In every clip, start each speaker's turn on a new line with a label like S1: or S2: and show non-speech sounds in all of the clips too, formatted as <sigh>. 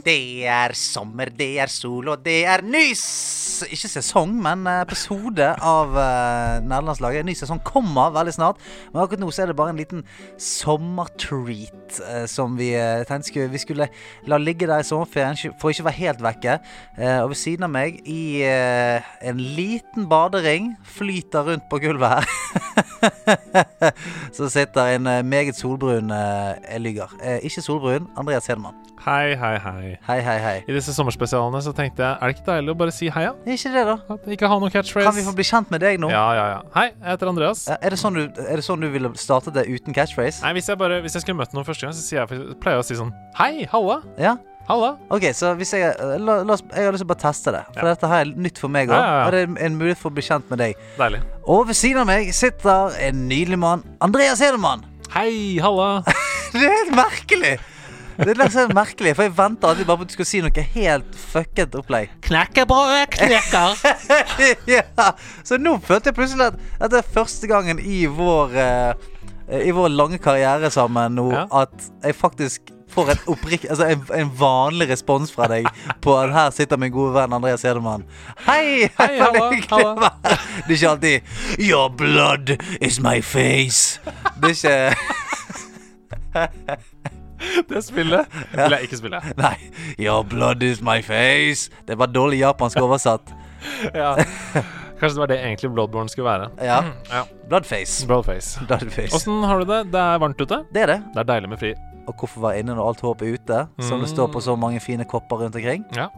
S1: Det er sommer, det er sol, og det er ny Ikke sesong, men episode av uh, Nederlandslaget. Ny sesong kommer veldig snart. Men akkurat nå så er det bare en liten sommertreat uh, som vi uh, tenkte skulle, vi skulle la ligge der i sommerferien for ikke å være helt vekke. Og ved siden av meg, i en liten badering, flyter rundt på gulvet her, <laughs> så sitter en meget solbrun Jeg lyver. Ikke solbrun. Andreas Hedemann.
S2: Hei, hei, hei.
S1: Hei, hei, hei.
S2: I disse sommerspesialene så tenkte jeg, er det ikke deilig å bare si heia?
S1: ja? ikke det, da?
S2: At Ikke ha noen catchphrase?
S1: Kan vi få bli kjent med deg nå?
S2: Ja, ja, ja. Hei, jeg heter Andreas.
S1: Ja, Er det, sånn du, er det sånn du ville startet det uten catchphrase?
S2: Nei, hvis jeg bare Hvis jeg skulle møtt noen første gang, så jeg, pleier jeg å si sånn Hei, halla.
S1: Ja?
S2: Halla.
S1: OK, så hvis jeg eh, la, la oss, Jeg har lyst til å bare teste det. For
S2: Ja.
S1: dette her er nytt for meg òg.
S2: Ja, ja.
S1: Og det er en mulighet for å bli kjent med deg.
S2: Deilig.
S1: Og ved siden av meg sitter en nydelig mann. Andreas Hedemann.
S2: Hei, halla. <laughs>
S1: Det er helt merkelig! Det er sånn merkelig, for jeg venter alltid bare på at du skal si noe helt fucket opplegg.
S2: Knekkebrødet knekker. <laughs>
S1: ja. Så nå følte jeg plutselig at dette er første gangen i vår eh, I vår lange karriere sammen nå
S2: Ja.
S1: at jeg faktisk får en, opprik altså en, en vanlig respons fra deg på at her sitter min gode venn Andreas Hedemann. Hei!
S2: Hei,
S1: hallo. her. Det er ikke alltid 'Your blood is my face'. Det er ikke <laughs> <laughs>
S2: Det spillet vil jeg ikke spille. <laughs>
S1: Nei. 'Your blood is my face'. Det var dårlig japansk oversatt. <laughs>
S2: Ja. Kanskje det var det egentlig Bloodborne skulle være.
S1: Ja.
S2: Ja.
S1: Bloodface.
S2: Bloodface.
S1: Bloodface.
S2: Åssen har du det? Det er varmt ute.
S1: Det er det.
S2: Det er deilig med fri.
S1: Og hvorfor være inne når alt håp er ute? Som det står på så mange fine kopper rundt omkring.
S2: Ja.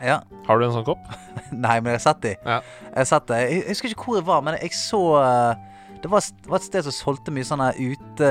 S1: Ja.
S2: Har du en sånn kopp?
S1: Nei, men jeg har sett de.
S2: Ja.
S1: Jeg har sett det. Jeg, husker ikke hvor jeg var, men jeg så eh, Det var, et- sted som solgte mye sånne ute,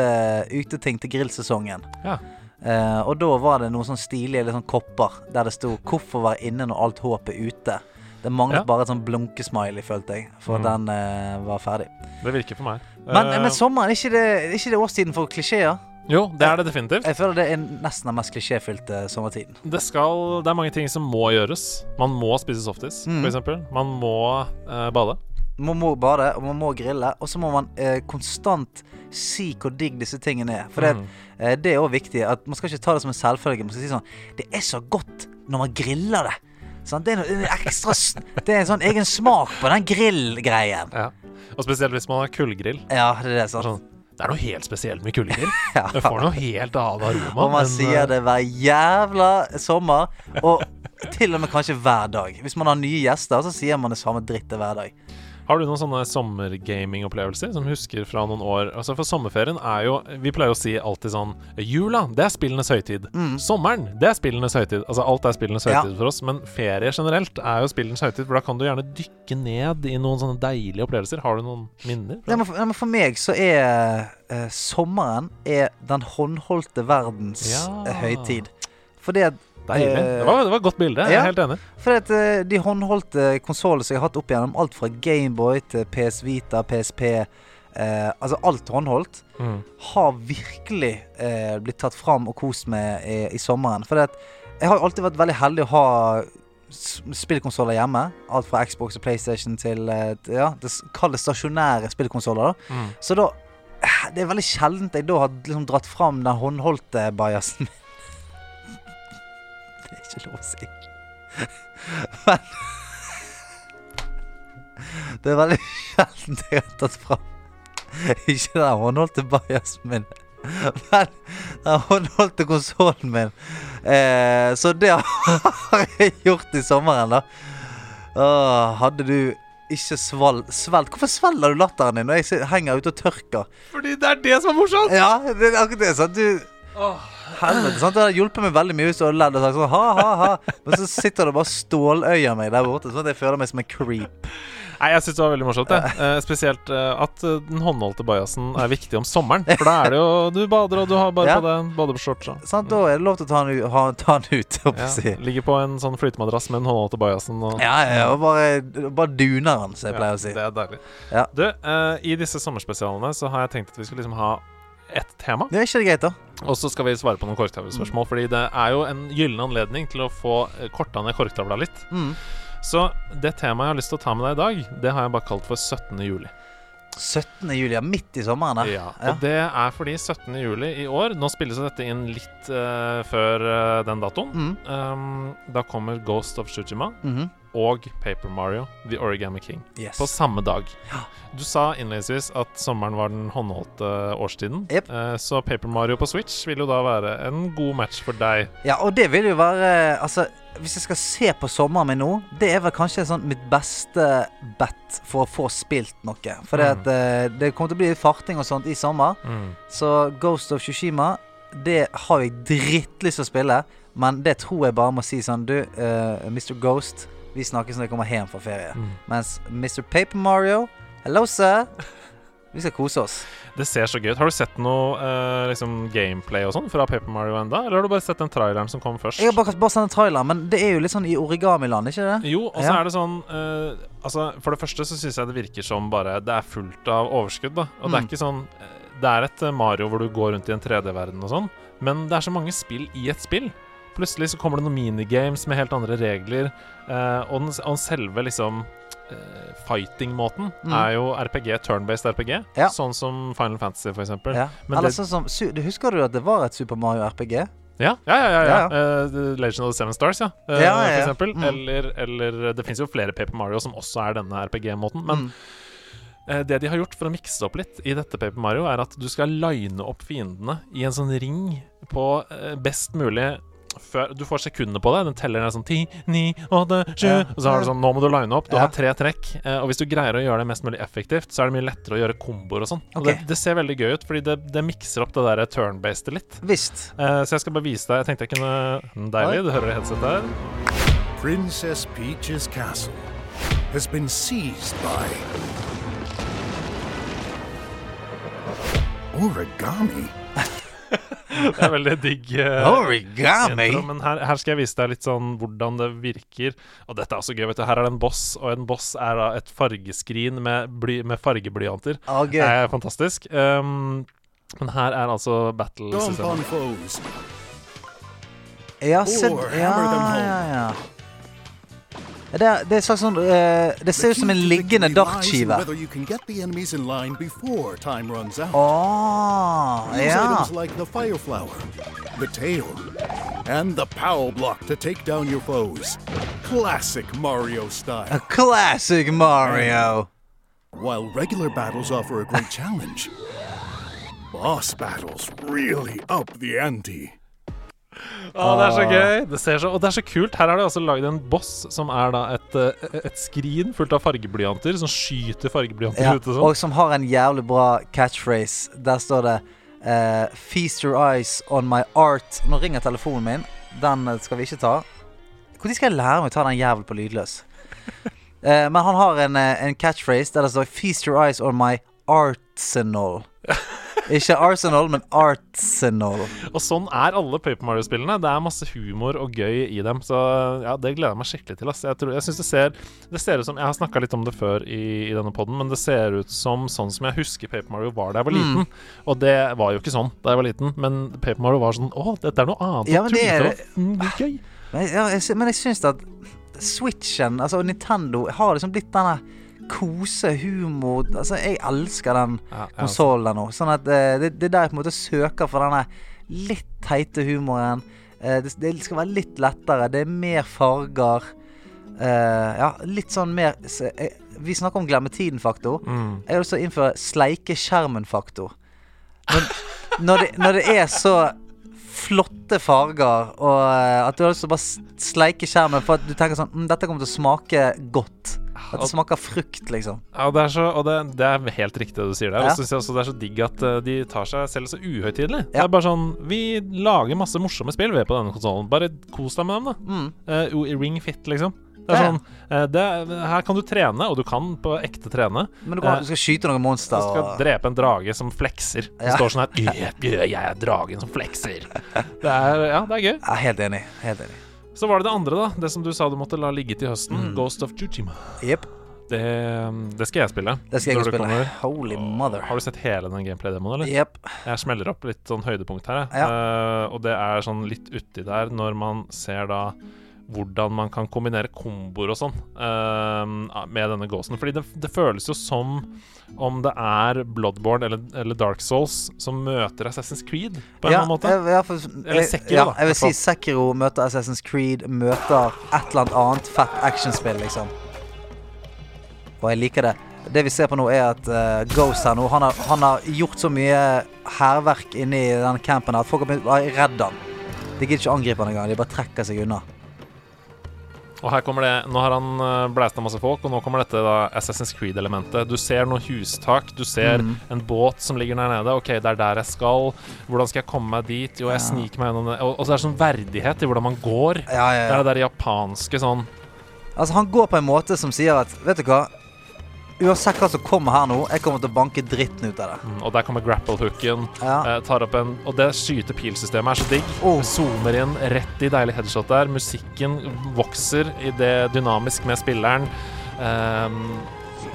S1: uteting til grillsesongen.
S2: Ja.
S1: Eh, og da var det noen sånn stilige sånn kopper der det sto 'Hvorfor være inne når alt håp er ute'. Det manglet
S2: Ja.
S1: bare et sånn blunkesmiley, følte jeg, for
S2: Mm.
S1: den eh, var ferdig.
S2: Det virker for meg.
S1: Men,
S2: uh,
S1: men sommeren, er ikke det, er ikke det årstiden for klisjeer?
S2: Jo, det er det definitivt.
S1: Jeg føler det er nesten den mest klisjéfylte sommertiden.
S2: Det skal Det er mange ting som må gjøres. Man må spise softis,
S1: Mm.
S2: eksempel. Man må eh, bade.
S1: Man må bade, og man må grille, og så må man eh, konstant si hvor digg disse tingene er. For det,
S2: Mm.
S1: eh, det er òg viktig. At Man skal ikke ta det som en selvfølge. Man skal si sånn Det er så godt når man griller det. Sånn, Det er noe ekstra Det er en sånn egen smak på den grillgreien.
S2: Ja. Og spesielt hvis man har kullgrill.
S1: Ja, det er det. Sant?
S2: sånn, det er noe helt spesielt med kullgrill. <laughs>
S1: Ja.
S2: Det får noe helt annet aroma.
S1: Og man
S2: men,
S1: sier
S2: eh,
S1: det hver jævla sommer. Og til og med kanskje hver dag. Hvis man har nye gjester, så sier man det samme drittet hver dag.
S2: Har du noen sånne sommergaming-opplevelser som husker fra noen år? Altså For sommerferien er jo Vi pleier å si alltid sånn Jula, det er spillenes høytid. Sommeren, det er spillenes høytid. Altså alt er spillenes
S1: høytid Ja.
S2: for oss. Men ferie generelt er jo spillenes høytid, for da kan du gjerne dykke ned i noen sånne deilige opplevelser. Har du noen minner?
S1: Nei, men for, nei, men for meg så er uh, sommeren er den håndholdte verdens
S2: Ja.
S1: eh, høytid. Fordi at
S2: Deilig.
S1: eh,
S2: Det var, det var et godt bilde. Jeg
S1: ja.
S2: er helt enig.
S1: Fordi at eh, de håndholdte konsollene som jeg har hatt opp igjennom, alt fra Gameboy til PS Vita, PSP eh, Altså alt håndholdt,
S2: Mm.
S1: har virkelig eh, blitt tatt fram og kost med i, i sommeren. Fordi at jeg har alltid vært veldig heldig å ha spillkonsoller hjemme. Alt fra Xbox og PlayStation til eh, ja, det kalles kall det stasjonære spillkonsoller.
S2: Mm.
S1: Så da Det er veldig sjeldent jeg da har liksom dratt fram den håndholdte bajasen min. Ikke lov å si. Men Det er veldig sjeldent jeg har tatt fram Ikke den håndholdte bajasen min, men den håndholdte konsollen min. Eh, så det har jeg gjort i sommeren, da. Åh, hadde du ikke sval svelt Hvorfor svelger du latteren din når jeg henger ute og tørker?
S2: Fordi det er det som er morsomt!
S1: Ja, det er akkurat det. sant? Du Helvete, sant? Det har hjulpet meg veldig mye hvis du hadde ledd og sagt sånn ha, ha, ha. Men så sitter det bare ståløyer meg der borte, sånn at jeg føler meg som en creep.
S2: Nei, jeg syns det var veldig morsomt. Det. Eh, spesielt eh, at eh, den håndholdte bajasen er viktig om sommeren. For da er det jo Du bader, og du har bare
S1: Ja.
S2: på deg badeshorts. og-
S1: Sant, Da er det lov til å ta den ha, ta den ut
S2: Ja,
S1: si.
S2: ligger på en sånn flytemadrass med den håndholdte bajasen. Og,
S1: Ja, ja, ja, og bare, bare duner den, som jeg pleier å si.
S2: Det er deilig.
S1: Ja.
S2: Du, eh, i disse sommerspesialene så har jeg tenkt at vi skal liksom ha ett tema.
S1: Det er ikke det greit, da?
S2: Og så skal vi svare på noen korktavlespørsmål. Fordi det er jo en gyllen anledning til å få eh, korta ned korktavla litt.
S1: Mm.
S2: Så det temaet jeg har lyst til å ta med deg i dag, det har jeg bare kalt for 17. juli.
S1: 17. juli, ja, midt i sommeren. da.
S2: Ja, og det er fordi 17. juli i år Nå spilles dette inn litt uh, før uh, den datoen.
S1: Mm.
S2: Um, da kommer Ghost of Tsushima
S1: Mhm.
S2: Og Paper Mario The Origami King
S1: Yes.
S2: på samme dag.
S1: Ja.
S2: Du sa innledningsvis at sommeren var den håndholdte årstiden.
S1: Yep.
S2: Eh, så Paper Mario på Switch vil jo da være en god match for deg.
S1: Ja, og det vil jo være Altså, hvis jeg skal se på sommeren min nå, det er vel kanskje sånn mitt beste bet for å få spilt noe. For
S2: Mm.
S1: eh, det kommer til å bli litt farting og sånt i sommer. Så Ghost of Tsushima, det har jeg drittlyst til å spille. Men det tror jeg bare må si sånn Du, uh, Mr. Ghost, vi snakkes når jeg kommer hjem fra ferie.
S2: Mm.
S1: Mens Mr. Paper Mario Hello, sir. Vi skal kose oss.
S2: Det ser så gøy ut. Har du sett noe eh, liksom gameplay og sånn fra Paper Mario enda? Eller har du bare sett den traileren som kom først?
S1: Jeg har bare, bare sett en trailer, men det er jo litt sånn i origamiland, ikke det?
S2: Jo, og så
S1: Ja.
S2: er det sånn eh, Altså, For det første så syns jeg det virker som bare Det er fullt av overskudd, da. Og det er
S1: Mm.
S2: ikke sånn eh, Det er et eh, Mario hvor du går rundt i en 3D-verden og sånn, men det er så mange spill i et spill. Plutselig så kommer det noen minigames med helt andre regler, Uh, og, den, og selve liksom uh, Fighting-måten
S1: Mm.
S2: er jo RPG, turn-based RPG.
S1: Ja.
S2: Sånn som Final Fantasy, for eksempel.
S1: Ja.
S2: Men
S1: Eller
S2: det-
S1: sånn som du Husker du at det var et Super Mario RPG?
S2: Ja, ja, ja. ja, ja.
S1: Ja,
S2: The Legend of the Seven Stars, ja.
S1: Uh.
S2: For eksempel.
S1: Mm.
S2: Eller, eller Det fins jo flere Paper Mario som også er denne RPG-måten. Men
S1: Mm.
S2: uh, det de har gjort for å mikse opp litt i dette Paper Mario, er at du skal line opp fiendene i en sånn ring på best mulig før, Du får sekundene på det. Den teller ned sånn ti, ni, åtte, sju. Og så har du sånn Nå må du line opp. Du
S1: Ja.
S2: har tre trekk. eh, og hvis du greier å gjøre det mest mulig effektivt, så er det mye lettere å gjøre komboer og sånn. Og
S1: Ok.
S2: det, det ser veldig gøy ut, fordi det, det mikser opp det der turn-based litt.
S1: Visst.
S2: Eh, så jeg skal bare vise deg. Jeg tenkte jeg kunne Mm, Deilig, du hører headsetet her.
S3: Princess Peach's castle has been seized by origami. <laughs>
S2: Det er veldig digg. eh,
S1: Origami?
S2: intro, Men her, her skal jeg vise deg litt sånn hvordan det virker. Og dette er også gøy. vet du Her er det en boss, og en boss er da et fargeskrin med, bly, med fargeblyanter.
S1: Å,
S2: Det er fantastisk. Um, men her er altså battle-systemet.
S3: Jeg
S1: Ja,
S3: sett
S1: Ja, ja, ja. Det er, det er slags sånn eh, Det ser ut som en
S3: The key to
S1: liggende
S3: victory lies in
S1: dartskive.
S3: Whether you can get the enemies in line before time runs out.
S1: Å,
S3: Use
S1: ja.
S3: items like the fire flower, the tail, and the power block to take down your foes. Classic Mario
S1: A
S3: style.
S1: classic Mario.
S3: While regular battles offer a great challenge, boss battles really up the ante.
S2: Å, det er så gøy! Det ser så, og det er så kult. Her er det altså lagd en boss som er da et, eh, et skrin fullt av fargeblyanter, som skyter fargeblyanter
S1: Ja,
S2: ut og sånn.
S1: og som har en jævlig bra catchphrase. Der står det uh, 'Feast your eyes on my art'. Nå ringer telefonen min. Den eh, skal vi ikke ta. Når skal jeg lære meg å ta den jævelen på lydløs? uh, <laughs> men han har en, en catchphrase der det står 'Feast your eyes on my arsenal'. <laughs> Ikke Arsenal, men Artsenal.
S2: Og sånn er alle Paper Mario-spillene. Det er masse humor og gøy i dem. Så ja, det gleder jeg meg skikkelig til. ass. Jeg, tror, jeg synes det ser Det ser ut som Jeg har snakka litt om det før i, i denne poden, men det ser ut som sånn som jeg husker Paper Mario var da jeg var liten. Og det var jo ikke sånn da jeg var liten, men Paper Mario var sånn Å, dette er noe annet.
S1: Ja, men det er-
S2: mm, gøy.
S1: Men, ja, jeg, men jeg syns at Switchen, altså Nintendo, har liksom blitt denne kosehumor Altså, jeg elsker den
S2: Ja, ja,
S1: konsollen der nå. Sånn at uh, det, det er der jeg på en måte søker for denne litt teite humoren. Uh, det, det skal være litt lettere. Det er mer farger. Uh, ja, litt sånn mer så, eh, Vi snakker om glemmetiden-faktor.
S2: Mm.
S1: Jeg har lyst til å innføre sleike-skjermen-faktor. Men når, det, når det er så flotte farger, og at du har lyst til å bare sleike skjermen for at du tenker sånn mm, Dette kommer til å smake godt. At det smaker frukt, liksom.
S2: Ja, det er, så, og det, det er helt riktig det du sier der.
S1: Ja.
S2: Og så også det er så digg at eh, de tar seg selv så uhøytidelig. Det er bare sånn Vi lager masse morsomme spill ved på denne konsollen. Bare kos deg med dem, da.
S1: Mm.
S2: Uh, Ring Fit, liksom. Det er sånn eh, det, Her kan du trene, og du kan på ekte trene.
S1: Men du, kan, du skal skyte noen monster.
S2: Du skal
S1: Og,
S2: drepe en drage som flekser. Det
S1: Ja.
S2: står sånn her «Øh, øh, 'Jeg er dragen som flekser'. <laughs> Det er, ja, det er gøy.
S1: ja, helt enig. Helt enig.
S2: Så var det det andre, da. Det som du sa du måtte la ligge til høsten.
S1: Mm.
S2: Ghost of Tsushima.
S1: Yep.
S2: Det, det skal jeg spille.
S1: Det skal jeg spille.
S2: kommer.
S1: Holy mother.
S2: Har du sett hele den gameplay-demoen, eller?
S1: Yep.
S2: Jeg smeller opp litt sånn høydepunkt her, jeg. Eh, og det er sånn litt uti der når man ser da hvordan man kan kombinere komboer og sånn uh, med denne ghosten. Fordi det, det føles jo som om det er Bloodborne eller, eller Dark Souls som møter Assassin's Creed, på en
S1: Ja,
S2: eller annen måte.
S1: jeg, jeg, for,
S2: Eller Sekiro,
S1: ja,
S2: da,
S1: jeg vil si Sekiro møter Assassin's Creed, møter et eller annet fett actionspill, liksom. Og jeg liker det. Det vi ser på nå, er at uh, Ghost her nå Han har, han har gjort så mye hærverk inni den campen at folk har være redd han. De gidder ikke angripe han engang. De bare trekker seg unna.
S2: Og her kommer det Nå har han uh, blæsta masse folk, og nå kommer dette da Assassin's Creed-elementet. Du ser noen hustak, du ser
S1: mm.
S2: en båt som ligger der nede. OK, det er der jeg skal. Hvordan skal jeg komme meg dit? Jo, jeg
S1: Ja.
S2: sniker meg gjennom det. Og, og så er det sånn verdighet i hvordan man går.
S1: Ja,
S2: Det
S1: ja,
S2: er det der japanske sånn
S1: Altså, han går på en måte som sier at Vet du hva? Uansett hva som kommer her nå, jeg kommer til å banke dritten ut av det.
S2: mm, Og der kommer grapple-hooken.
S1: Ja.
S2: Eh, tar opp en Og det skyte-pil-systemet er så digg.
S1: Oh.
S2: Zoomer inn rett i deilig headshot der. Musikken vokser i det dynamisk med spilleren. Um,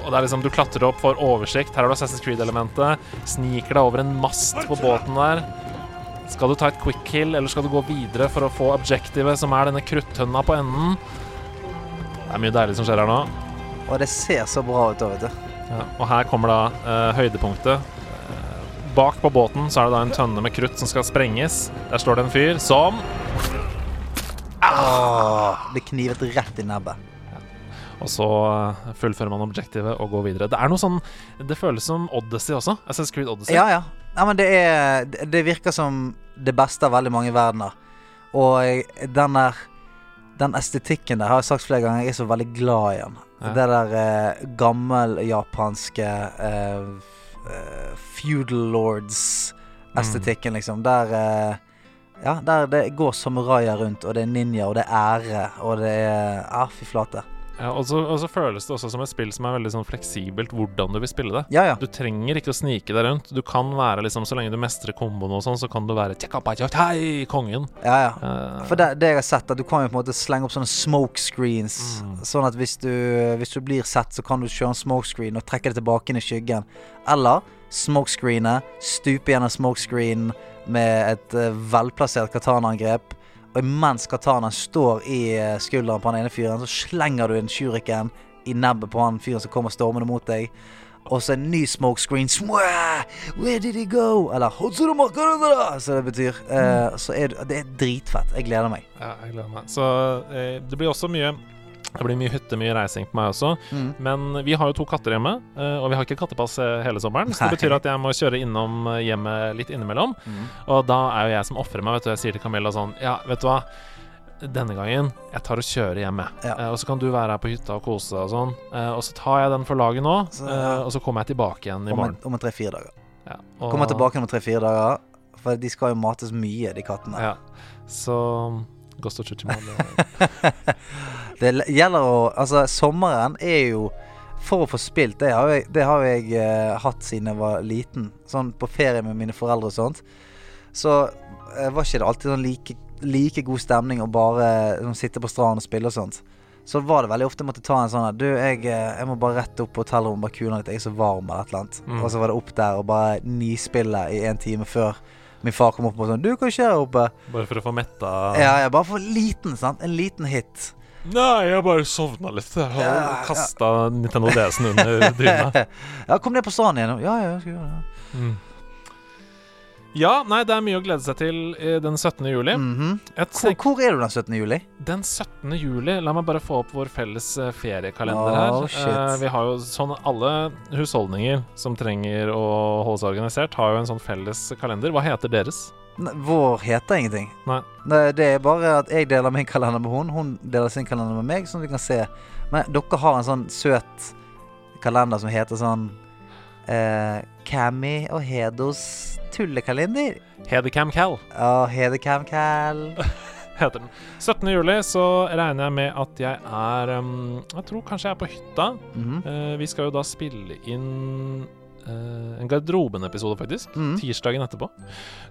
S2: og det er liksom Du klatrer opp, får oversikt. Her har du Assassin's Creed-elementet. Sniker deg over en mast på båten der. Skal du ta et quick kill, eller skal du gå videre for å få objektivet, som er denne kruttønna på enden? Det er mye deilig som skjer her nå.
S1: Og det ser så bra ut vet du.
S2: Ja, og her kommer da eh, høydepunktet. Eh, bak på båten så er det da en tønne med krutt som skal sprenges. Der står det en fyr som
S1: Åh, blir knivet rett i nebbet.
S2: Og så eh, fullfører man objektivet og går videre. Det er noe sånn Det føles som Odyssey også. SS Creed Odyssey.
S1: Ja, ja. ja men det er det- Det virker som det beste av veldig mange verdener. Og den der Den estetikken der har jeg sagt flere ganger, jeg er så veldig glad i den.
S2: Ja.
S1: Det der eh, gammeljapanske eh, eh, feudal lords-estetikken, liksom. Der eh, Ja, der det går samuraier rundt, og det er ninja, og det er ære, og det er Ja, fy flate.
S2: Ja, og, så, og så føles det også som et spill som er veldig sånn fleksibelt hvordan du vil spille det.
S1: Ja, ja.
S2: Du trenger ikke å snike deg rundt. Du kan være liksom Så lenge du mestrer komboen og sånn, så kan du være Hei, kongen.
S1: ja, ja.
S2: Uh,
S1: For det, det jeg har sett, at du kan jo på en måte slenge opp sånne smoke screens.
S2: Mm.
S1: Sånn at hvis du, hvis du blir sett, så kan du kjøre en smoke screen og trekke det tilbake inn i skyggen. Eller smoke screenet, stupe gjennom smoke screen med et uh, velplassert katanaangrep. Og imens katanaen står i eh, skulderen på han ene fyren, så slenger du en shuriken i nebbet på han fyren som kommer stormende mot deg. Og så en ny smoke screen. Where did he go? Eller Så det betyr. Uh, så er det, det er dritfett. Jeg gleder meg.
S2: Ja, jeg gleder meg. Så eh, det blir også mye Det blir mye hytte, mye reising på meg også.
S1: Mm.
S2: Men vi har jo to katter hjemme, eh, og vi har ikke kattepass eh, hele sommeren. Så det betyr at jeg må kjøre innom eh, hjemmet litt innimellom.
S1: Mm.
S2: Og da er jo jeg som ofrer meg, vet du. Jeg sier til Camilla sånn Ja, vet du hva. Denne gangen jeg tar og kjører hjem, jeg.
S1: Ja.
S2: Og så kan du være her på hytta og kose deg og sånn. Og så tar jeg den for laget nå,
S1: Så-
S2: ja. og så kommer jeg tilbake igjen i morgen.
S1: om tre-fire dager.
S2: Ja, og-
S1: Kommer tilbake om tre-fire dager. For de skal jo mates mye, de kattene.
S2: Ja. Så Ghost of Tsushima det-
S1: gjelder å Altså, sommeren er jo For å få spilt, det har jeg, det har jeg uh, hatt siden jeg var liten. Sånn på ferie med mine foreldre og sånt. Så uh, var ikke det alltid sånn like, like god stemning å bare uh, sitte på stranden og spille og sånt. Så var det veldig ofte jeg måtte ta en sånn Du, jeg, jeg må bare rett opp på hotellrommet bare kule litt. Jeg er så varm eller et eller annet.
S2: Mm.
S1: Og så var det opp der og bare nispille i en time før min far kom opp og sånn Du, hva skjer her oppe?
S2: Bare for å få metta
S1: Ja, ja, bare for liten, sant? En liten hit.
S2: Nei, jeg bare sovna litt. Jeg
S1: Ja, ja.
S2: har kasta Nintendo DS-en under dyna. <laughs>
S1: Ja, kom ned på stranden igjen. Ja, ja, jeg skal gjøre det.
S2: Mm. Ja, nei, det er mye å glede seg til eh, den 17. juli.
S1: Mhm.
S2: Jeg
S1: hvor, hvor er du den 17. juli?
S2: Den 17. juli La meg bare få opp vår felles eh, feriekalender
S1: Oh,
S2: her. Eh, vi har jo sånn Alle husholdninger som trenger å holde seg organisert, har jo en sånn felles kalender. Hva heter deres?
S1: Vår heter ingenting.
S2: Nei.
S1: Det er bare at jeg deler min kalender med hun, hun deler sin kalender med meg, sånn at vi kan se. Men dere har en sånn søt kalender som heter sånn eh, Cammy og Hedos tullekalender.
S2: Hedecam Cal.
S1: Ja, Hedecam Cal. <laughs>
S2: heter den. 17. juli så regner jeg med at jeg er um, Jeg tror kanskje jeg er på hytta.
S1: Mm
S2: -hmm. uh, vi skal jo da spille inn eh, en Garderoben-episode, faktisk.
S1: Mm.
S2: Tirsdagen etterpå.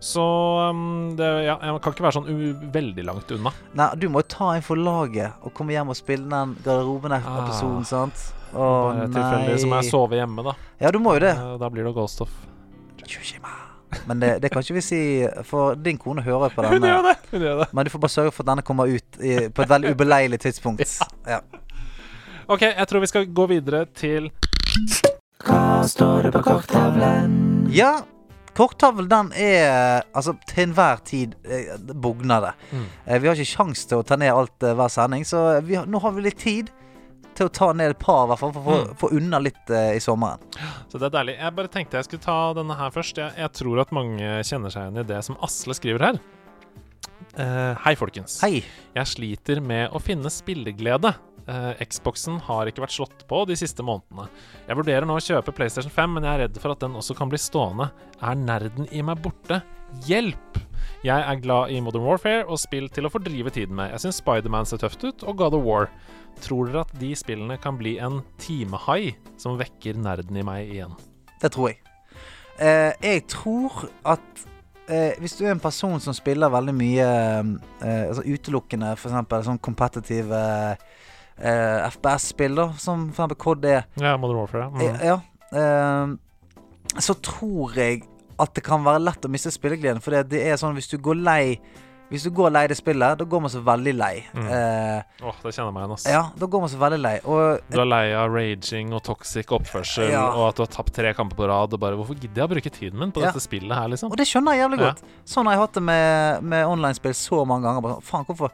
S2: Så um, det, ja, jeg kan ikke være sånn veldig langt unna.
S1: Nei, du må jo ta inn for laget og komme hjem og spille den garderoben-episoden,
S2: Ah.
S1: sant? Å
S2: Bare tilfeldig så må jeg sove hjemme, da.
S1: Ja, du må jo det.
S2: Eh, da blir det Ghost of.
S1: Men det, det kan ikke vi si, for din kone hører på
S2: Hun gjør
S1: denne.
S2: det! Hun gjør det.
S1: Men du får bare sørge for at denne kommer ut i, på et veldig ubeleilig tidspunkt. <laughs> Ja.
S2: OK, jeg tror vi skal gå videre til
S1: Ja, korktavlen den er altså til enhver tid eh, bugner det.
S2: Mm.
S1: Eh, vi har ikke kjangs til å ta ned alt eh, hver sending, så vi har, nå har vi litt tid til å ta ned et par, i hvert fall, for å få-
S2: Mm.
S1: få unna litt eh, i sommeren.
S2: Så det er deilig. Jeg bare tenkte jeg skulle ta denne her først. Jeg, jeg tror at mange kjenner seg igjen i det som Asle skriver her. Eh, hei, folkens.
S1: Hei.
S2: Jeg sliter med å finne spilleglede. Eh, Xboxen har ikke vært slått på de siste månedene. Jeg vurderer nå å kjøpe PlayStation 5, men jeg er redd for at den også kan bli stående. Er nerden i meg borte? Hjelp! Jeg er glad i Modern Warfare og spill til å fordrive tiden med. Jeg syns Spiderman ser tøft ut, og God of War. Tror dere at de spillene kan bli en timehai som vekker nerden i meg igjen?
S1: Det tror jeg. Eh, jeg tror at eh, hvis du er en person som spiller veldig mye eh, altså utelukkende f.eks. sånn kompetitive eh, FPS-spill, da, som f.eks. COD er,
S2: Ja, Modern Warfare.
S1: eh,
S2: Mm.
S1: ja, eh, så tror jeg at det kan være lett å miste spillegleden. For det, det er sånn hvis du går lei Hvis du går lei det spillet, da går man så veldig lei.
S2: Mm.
S1: Eh,
S2: Åh, det kjenner jeg meg igjen, ass.
S1: ja, da går man så veldig lei. Og
S2: Du er lei av raging og toxic oppførsel,
S1: Ja.
S2: og at du har tapt tre kamper på rad, og bare Hvorfor gidder jeg å bruke tiden min på
S1: Ja.
S2: dette spillet her, liksom?
S1: Og det skjønner jeg jævlig
S2: Ja.
S1: godt. Sånn har jeg hatt det med, med online-spill så mange ganger. Bare, Faen, hvorfor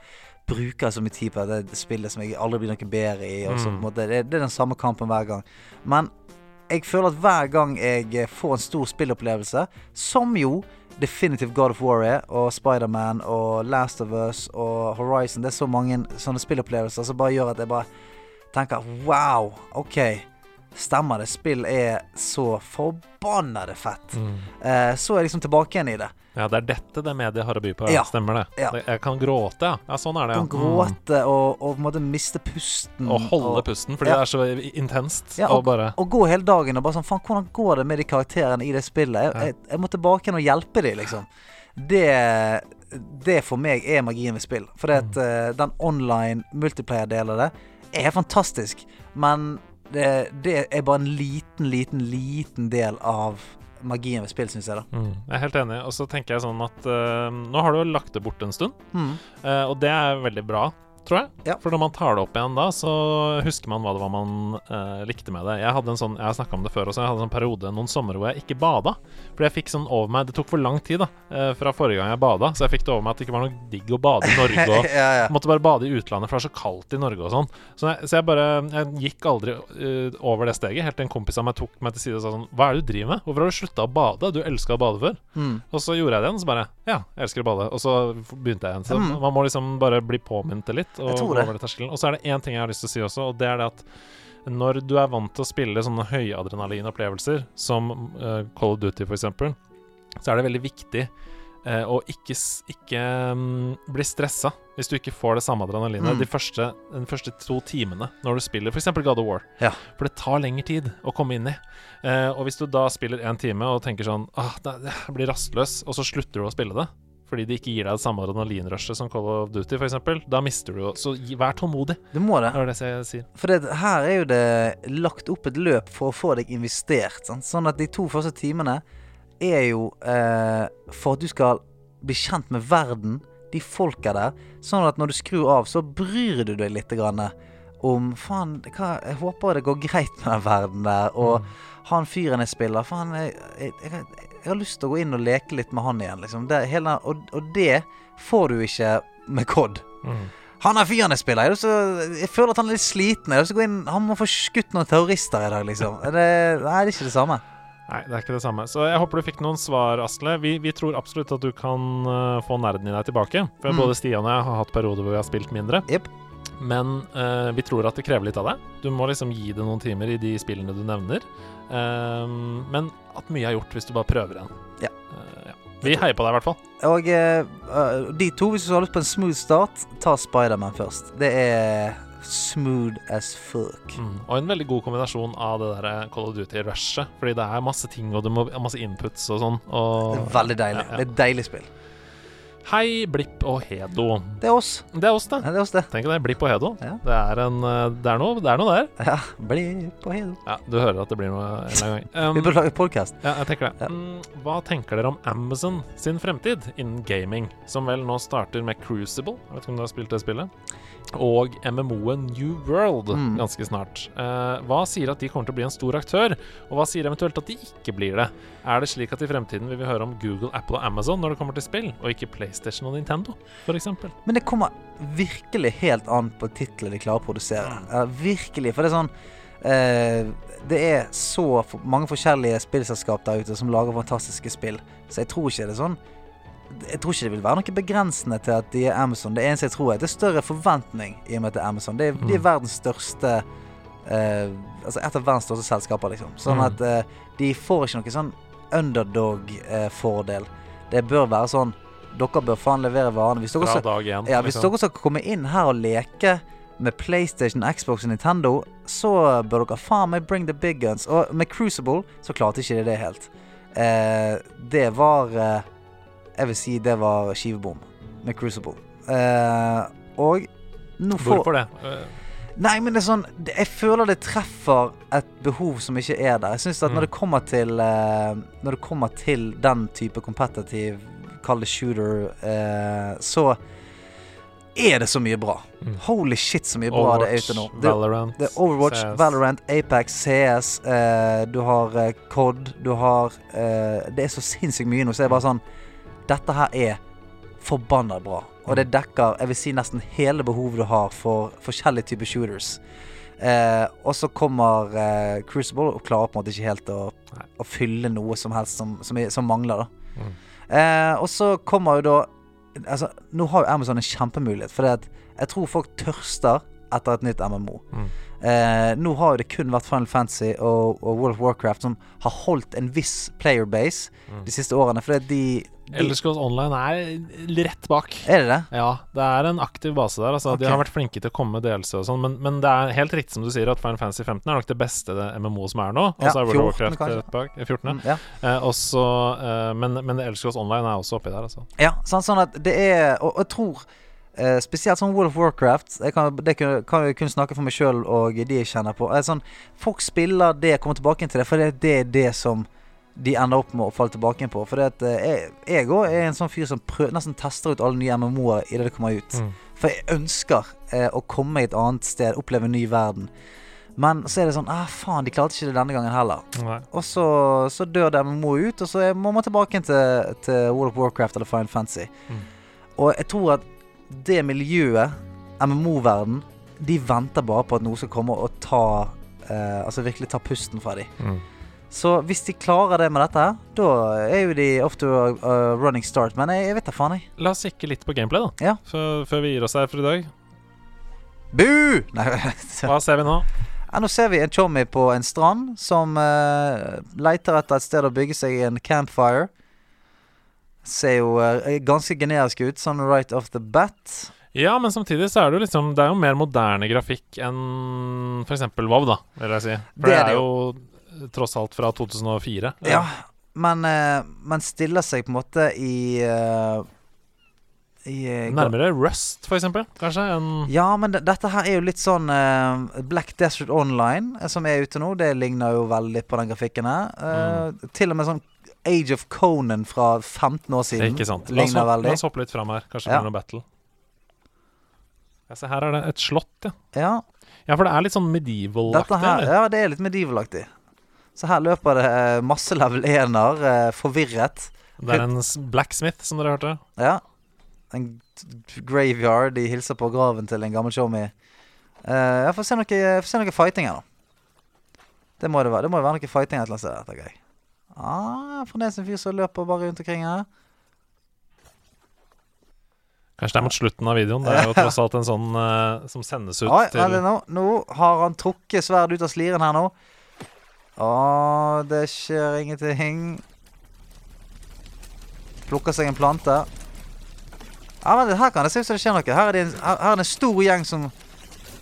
S1: bruker så mye tid på det spillet som jeg aldri blir noe bedre i? Så,
S2: Mm.
S1: måte, det, det er den samme kampen hver gang. Men jeg føler at hver gang jeg eh, får en stor spillopplevelse, som jo Definitive God of War er, og Spiderman og Last of Us og Horizon Det er så mange sånne spillopplevelser som bare gjør at jeg bare tenker Wow, OK. Stemmer det. Spill er så forbannede fett.
S2: Mm.
S1: Eh, så er jeg liksom tilbake igjen i det.
S2: Ja, det er dette det mediet har å by på.
S1: Ja.
S2: Stemmer det.
S1: Ja.
S2: Jeg kan gråte, ja. Ja, sånn er det, ja.
S1: Kan gråte og, og på en måte miste pusten.
S2: Mm. Og holde
S1: og,
S2: pusten, fordi det er så intenst. Og bare
S1: og gå hele dagen og bare sånn Faen, hvordan går det med de karakterene i det spillet? Jeg, jeg, jeg må tilbake igjen og hjelpe dem, liksom. Det Det for meg er magien ved spill. For
S2: Mm.
S1: eh, den online multiplayer-delen av det er fantastisk. Men det, det er bare en liten, liten, liten del av magien ved spill, syns jeg, da.
S2: mm, Jeg er helt enig. Og så tenker jeg sånn at uh, nå har du jo lagt det bort en stund,
S1: Mm.
S2: uh, og det er veldig bra. Tror jeg.
S1: Ja.
S2: For når man tar det opp igjen da, så husker man hva det var man eh, likte med det. Jeg hadde en sånn, jeg har snakka om det før også, jeg hadde en sånn periode noen somre hvor jeg ikke bada. Fordi jeg fikk sånn over meg Det tok for lang tid da eh, fra forrige gang jeg bada, så jeg fikk det over meg at det ikke var noe digg å bade i Norge. <laughs> Og,
S1: ja, ja.
S2: Måtte bare bade i utlandet, for det er så kaldt i Norge og sånn. Så jeg, så jeg bare Jeg gikk aldri uh, over det steget, helt til en kompis av meg tok meg til side og sa sånn Hva er det du driver med? Hvorfor har du slutta å bade? Du elska å bade før.
S1: Mm.
S2: Og så gjorde jeg det igjen, så bare Ja, jeg elsker å bade. Og så begynte jeg igjen. Så
S1: Mm.
S2: man må liksom bare bli påminnet litt. Og, og så er det én ting jeg har lyst til å si også, og det er det at når du er vant til å spille sånne høyadrenalinopplevelser, som uh, Call of Duty f.eks., så er det veldig viktig eh, å ikke, ikke um, bli stressa hvis du ikke får det samme adrenalinet
S1: Mm.
S2: de første, de første to timene når du spiller f.eks. God of War.
S1: Ja.
S2: For det tar lengre tid å komme inn i. Eh, og hvis du da spiller én time og tenker sånn ah, det, Jeg blir rastløs, og så slutter du å spille det fordi det ikke gir deg det samme adrenalinrushet som Call of Duty f.eks., da mister du jo Så vær tålmodig.
S1: Du må det.
S2: Det det.
S1: For det, her er jo det lagt opp et løp for å få deg investert. Sant? Sånn at de to første timene er jo eh, for at du skal bli kjent med verden, de folka der. Sånn at når du skrur av, så bryr du deg litt grann om Faen, jeg håper det går greit med den verden der. Og han fyren jeg spiller Faen, jeg, jeg, jeg, jeg har lyst til å gå inn og leke litt med han igjen, liksom. Det, hele, og, og det får du ikke med COD.
S2: Mm.
S1: Han er fyren jeg spiller. Jeg, har lyst til å- jeg føler at han er litt sliten. Inn Han må få skutt noen terrorister i dag, liksom. Det, nei, det er ikke det samme.
S2: Nei, det er ikke det samme. Så jeg håper du fikk noen svar, Asle. Vi, vi tror absolutt at du kan uh, få nerden i deg tilbake. For
S1: Mm.
S2: både Stian og jeg har hatt perioder hvor vi har spilt mindre.
S1: Yep.
S2: Men uh, vi tror at det krever litt av deg. Du må liksom gi det noen timer i de spillene du nevner. Um, men at mye er gjort hvis du bare prøver en.
S1: Ja.
S2: Uh, ja. Vi heier på deg, i hvert fall.
S1: Og de to, hvis du har lyst på en smooth start, ta Spiderman først. Det er smooth as fuck.
S2: Mm. Og en veldig god kombinasjon av det der Call of Duty-rushet. Fordi det er masse ting, og du må masse inputs og sånn. Og
S1: veldig deilig.
S2: Ja, ja.
S1: Det er et deilig spill.
S2: Hei, Blipp og Hedo.
S1: Det er oss.
S2: Det er oss, det.
S1: Ja, det er oss, det.
S2: Tenk deg Blipp og Hedo.
S1: Ja.
S2: Det, er en, eh, det, er noe, det er noe der.
S1: Ja, Blipp og Hedo.
S2: Ja, Du hører at det blir noe en eller annen gang. <laughs>
S1: Vi bør lage podkast.
S2: ja, jeg tenker det.
S1: Ja.
S2: Mm, hva tenker dere om Amazon sin fremtid innen gaming, som vel nå starter med Crucible? Jeg vet ikke om du har spilt det spillet? Og MMO-en New World
S1: Mm.
S2: ganske snart. Eh, hva sier at de kommer til å bli en stor aktør, og hva sier eventuelt at de ikke blir det? Er det slik at i fremtiden vil vi høre om Google, Apple og Amazon når det kommer til spill, og ikke PlayStation og Nintendo, f.eks.?
S1: Men det kommer virkelig helt an på titlene de klarer å produsere. Ja, virkelig. For det er sånn uh, Det er så mange forskjellige spillselskap der ute som lager fantastiske spill, så jeg tror ikke det er sånn jeg tror ikke det vil være noe begrensende til at de er Amazon. Det eneste jeg tror er at det er større forventning i og med at det er Amazon. Det er, De er
S2: Mm.
S1: verdens største uh, Altså et av verdens største selskaper, liksom. Sånn
S2: Mm.
S1: at uh, de får ikke noe sånn underdog-fordel. det bør være sånn Dere bør faen levere varene. Hvis dere skal ja, Hvis
S2: liksom.
S1: dere skal komme inn her og leke med PlayStation, Xbox og Nintendo, så bør dere faen meg bring the big guns. Og med Crucible så klarte ikke de det helt. Eh, det var eh, Jeg vil si det var skivebom med Crucible. Eh, og nå får
S2: Hvorfor det? Eh,
S1: Nei, men det er sånn Jeg føler det treffer et behov som ikke er der. Jeg synes at
S2: Mm.
S1: når det kommer til eh, Når det kommer til den type competitive, kall det shooter, eh, så er det så mye bra.
S2: Mm.
S1: Holy shit, så mye bra det er ute nå. Det,
S2: Valorant,
S1: det er Overwatch,
S2: CS.
S1: Valorant, Apex, CS, eh, du har eh, COD, du har eh, Det er så sinnssykt mye nå, så det er bare sånn Dette her er forbanna bra. Og det dekker jeg vil si nesten hele behovet du har for forskjellige typer shooters. Eh, og så kommer eh, Crucible og klarer på en måte ikke helt å, å fylle noe som helst som, som, som mangler, da.
S2: Mm.
S1: Eh, og så kommer jo da Altså, nå har jo Amazon en kjempemulighet, for jeg tror folk tørster etter et nytt MMO.
S2: Mm.
S1: Eh, nå har jo det kun vært Final Fantasy og, og World of Warcraft som har holdt en viss playerbase
S2: Mm.
S1: de siste årene, fordi de, de
S2: Elder Scrolls Online er rett bak.
S1: Er det det?
S2: Ja, det er en aktiv base der. Altså,
S1: okay.
S2: De har vært flinke til å komme med delelse og sånn, men, men det er helt riktig som du sier, at Final Fantasy 15 er nok det beste det MMO som er nå. Og
S1: Ja,
S2: så er World of
S1: 14
S2: Warcraft rett bak. eh, 14, ja.
S1: Mm, ja.
S2: Eh, også, eh, men, men Elder Scrolls Online er også oppi der, altså.
S1: Ja, sånn, sånn at det er Og, og jeg tror eh, spesielt sånn World of Warcraft jeg kan, Det kan, kan jeg kun snakke for meg sjøl og de jeg kjenner på. Sånn, folk spiller det, kommer tilbake til det, for det, det er det som de ender opp med å falle tilbake på. For det at, eh, jeg òg er en sånn fyr som prøver, nesten tester ut alle nye MMO-er idet det kommer ut.
S2: Mm.
S1: For jeg ønsker eh, å komme meg et annet sted, oppleve en ny verden. Men så er det sånn ah, Faen, de klarte ikke det denne gangen heller.
S2: Nei.
S1: Og så, så dør det MMO ut, og så må man tilbake til, til World of Warcraft eller Final Fantasy.
S2: Mm.
S1: Og jeg tror at det miljøet, MMO-verden, de venter bare på at noe skal komme og ta eh, Altså virkelig ta pusten fra dem.
S2: Mm.
S1: Så hvis de klarer det med dette, her, da er jo de off to a, a running start. Men jeg, jeg vet da faen, jeg.
S2: La oss kikke litt på gameplay, da.
S1: Ja.
S2: Før, før vi gir oss her for i dag.
S1: Bu! <laughs> <laughs>
S2: Hva ser vi nå?
S1: ja, nå ser vi en chommy på en strand som uh, leiter etter et sted å bygge seg en campfire. Ser jo uh, ganske generisk ut, sånn right off the bat.
S2: Ja, men samtidig så er det jo liksom Det er jo mer moderne grafikk enn f.eks. WoW, da, vil jeg si. For
S1: Det
S2: det
S1: er
S2: er jo tross alt fra 2004.
S1: Ja, men, uh, man stiller seg på en måte i uh, i eh,
S2: Nærmere Rust, for eksempel, kanskje,
S1: Ja, men det, dette her er jo litt sånn eh, Black Desert Online, eh, som er ute nå. Det ligner jo veldig på den grafikken her. Mm. Til og med sånn Age of Conan fra 15 år siden.
S2: Ikke sant. La oss, hoppe, la oss hoppe litt fram her. Kanskje
S1: Ja.
S2: blir noe battle. Ja, se her er det et slott, ja.
S1: Ja,
S2: Ja, for det er litt sånn medieval-aktig.
S1: ja, det er litt medieval-aktig. Så her løper det eh, masse level 1-er, eh, forvirret.
S2: Det er en blacksmith, som dere hørte.
S1: Ja. En graveyard. De hilser på graven til en gammel showmee. Uh, jeg får se noe, får se noe fighting her, nå. Det må det være. Det må jo være noe fighting et eller annet sted. jeg. Ah, Fremdeles en fyr som løper bare rundt omkring her.
S2: Kanskje det er mot slutten av videoen. Det er jo tross alt en sånn uh, som sendes ut
S1: Oi,
S2: til
S1: nå. Nå har han trukket sverdet ut av sliren her nå. Å, det skjer ingenting. Plukker seg en plante. Ja, men Her kan det se ut som det skjer noe. Her er det en, her, her er det en stor gjeng som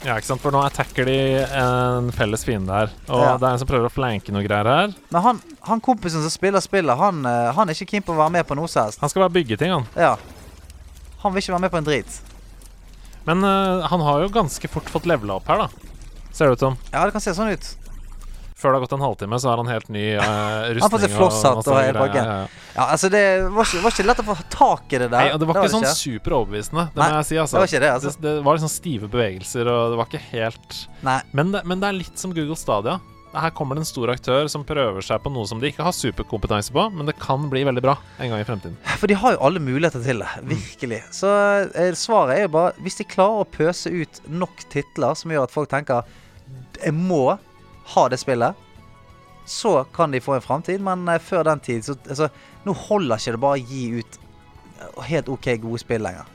S2: Ja, ikke sant, for nå attacker de en felles fiende her. Og
S1: Ja.
S2: det er en som prøver å flanke noe greier her.
S1: Men han, han kompisen som spiller spillet, han, eh, han er ikke keen på å være med på noe som helst.
S2: Han skal bare bygge ting, han.
S1: Ja. Han vil ikke være med på en drit.
S2: Men uh, han har jo ganske fort fått levela opp her, da. Ser det ut som.
S1: Ja, det kan se sånn ut.
S2: Før det har gått en halvtime, så har han helt ny uh, rustning.
S1: har fått seg flosshatt og hele pakken.
S2: Ja, ja.
S1: Ja, altså Det var ikke, var ikke lett å få tak i det der.
S2: Nei, og det var ikke sånn super overbevisende, det
S1: Nei,
S2: må jeg si. Altså.
S1: det var ikke det, altså.
S2: det, det var liksom stive bevegelser, og det var ikke helt. Men det, men det er litt som Google Stadia. Her kommer det en stor aktør som prøver seg på noe som de ikke har superkompetanse på, men det kan bli veldig bra en gang i fremtiden.
S1: For de har jo alle muligheter til det. Virkelig. Så eh, svaret er jo bare Hvis de klarer å pøse ut nok titler som gjør at folk tenker Jeg må ha det spillet, så kan de få en framtid. Men eh, før den tid så altså, Nå holder ikke det bare å gi ut eh, helt OK gode spill lenger.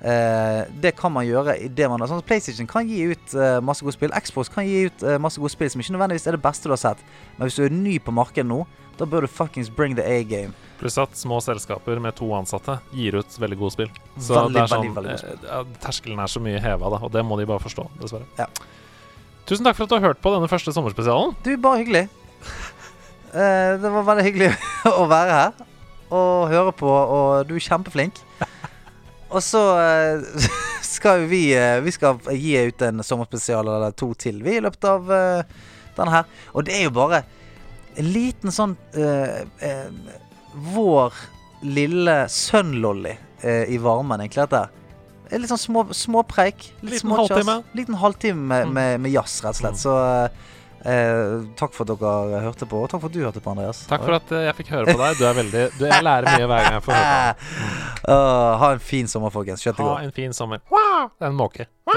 S1: Eh, det kan man gjøre i det man har sånn, PlayStation kan gi ut eh, masse gode spill. Xbox kan gi ut eh, masse gode spill som ikke nødvendigvis er det beste du har sett. Men hvis du er ny på markedet nå, da bør du fuckings bring the A-game.
S2: Pluss at små selskaper med to ansatte gir ut veldig gode spill. Så
S1: Veldig,
S2: det sånn,
S1: veldig, veldig gode
S2: eh, terskelen er så mye heva, da, og det må de bare forstå, dessverre.
S1: Ja.
S2: Tusen takk for at du har hørt på denne første sommerspesialen.
S1: Du, bare hyggelig. Eh, det var veldig hyggelig <laughs> å være her og høre på, og du er kjempeflink. Og så eh, <laughs> skal vi eh, Vi skal gi ut en sommerspesial eller to til, vi, i løpet av eh, denne her. Og det er jo bare en liten sånn Vår lille sønnlolly i varmen, egentlig, dette. En Litt sånn små, preik Litt
S2: Liten halvtime.
S1: Liten halvtime med,
S2: Mm.
S1: med, med jazz, rett og slett.
S2: Mm.
S1: Så eh, takk for at dere hørte på, og takk for at du hørte på, Andreas.
S2: Takk for at eh, jeg fikk høre på deg. Du er veldig du, Jeg lærer mye hver gang jeg får høre på deg. <laughs>
S1: Åh, ha en fin sommer, folkens. Kjøtt det
S2: Ha en fin sommer. Det er en måke. Wow!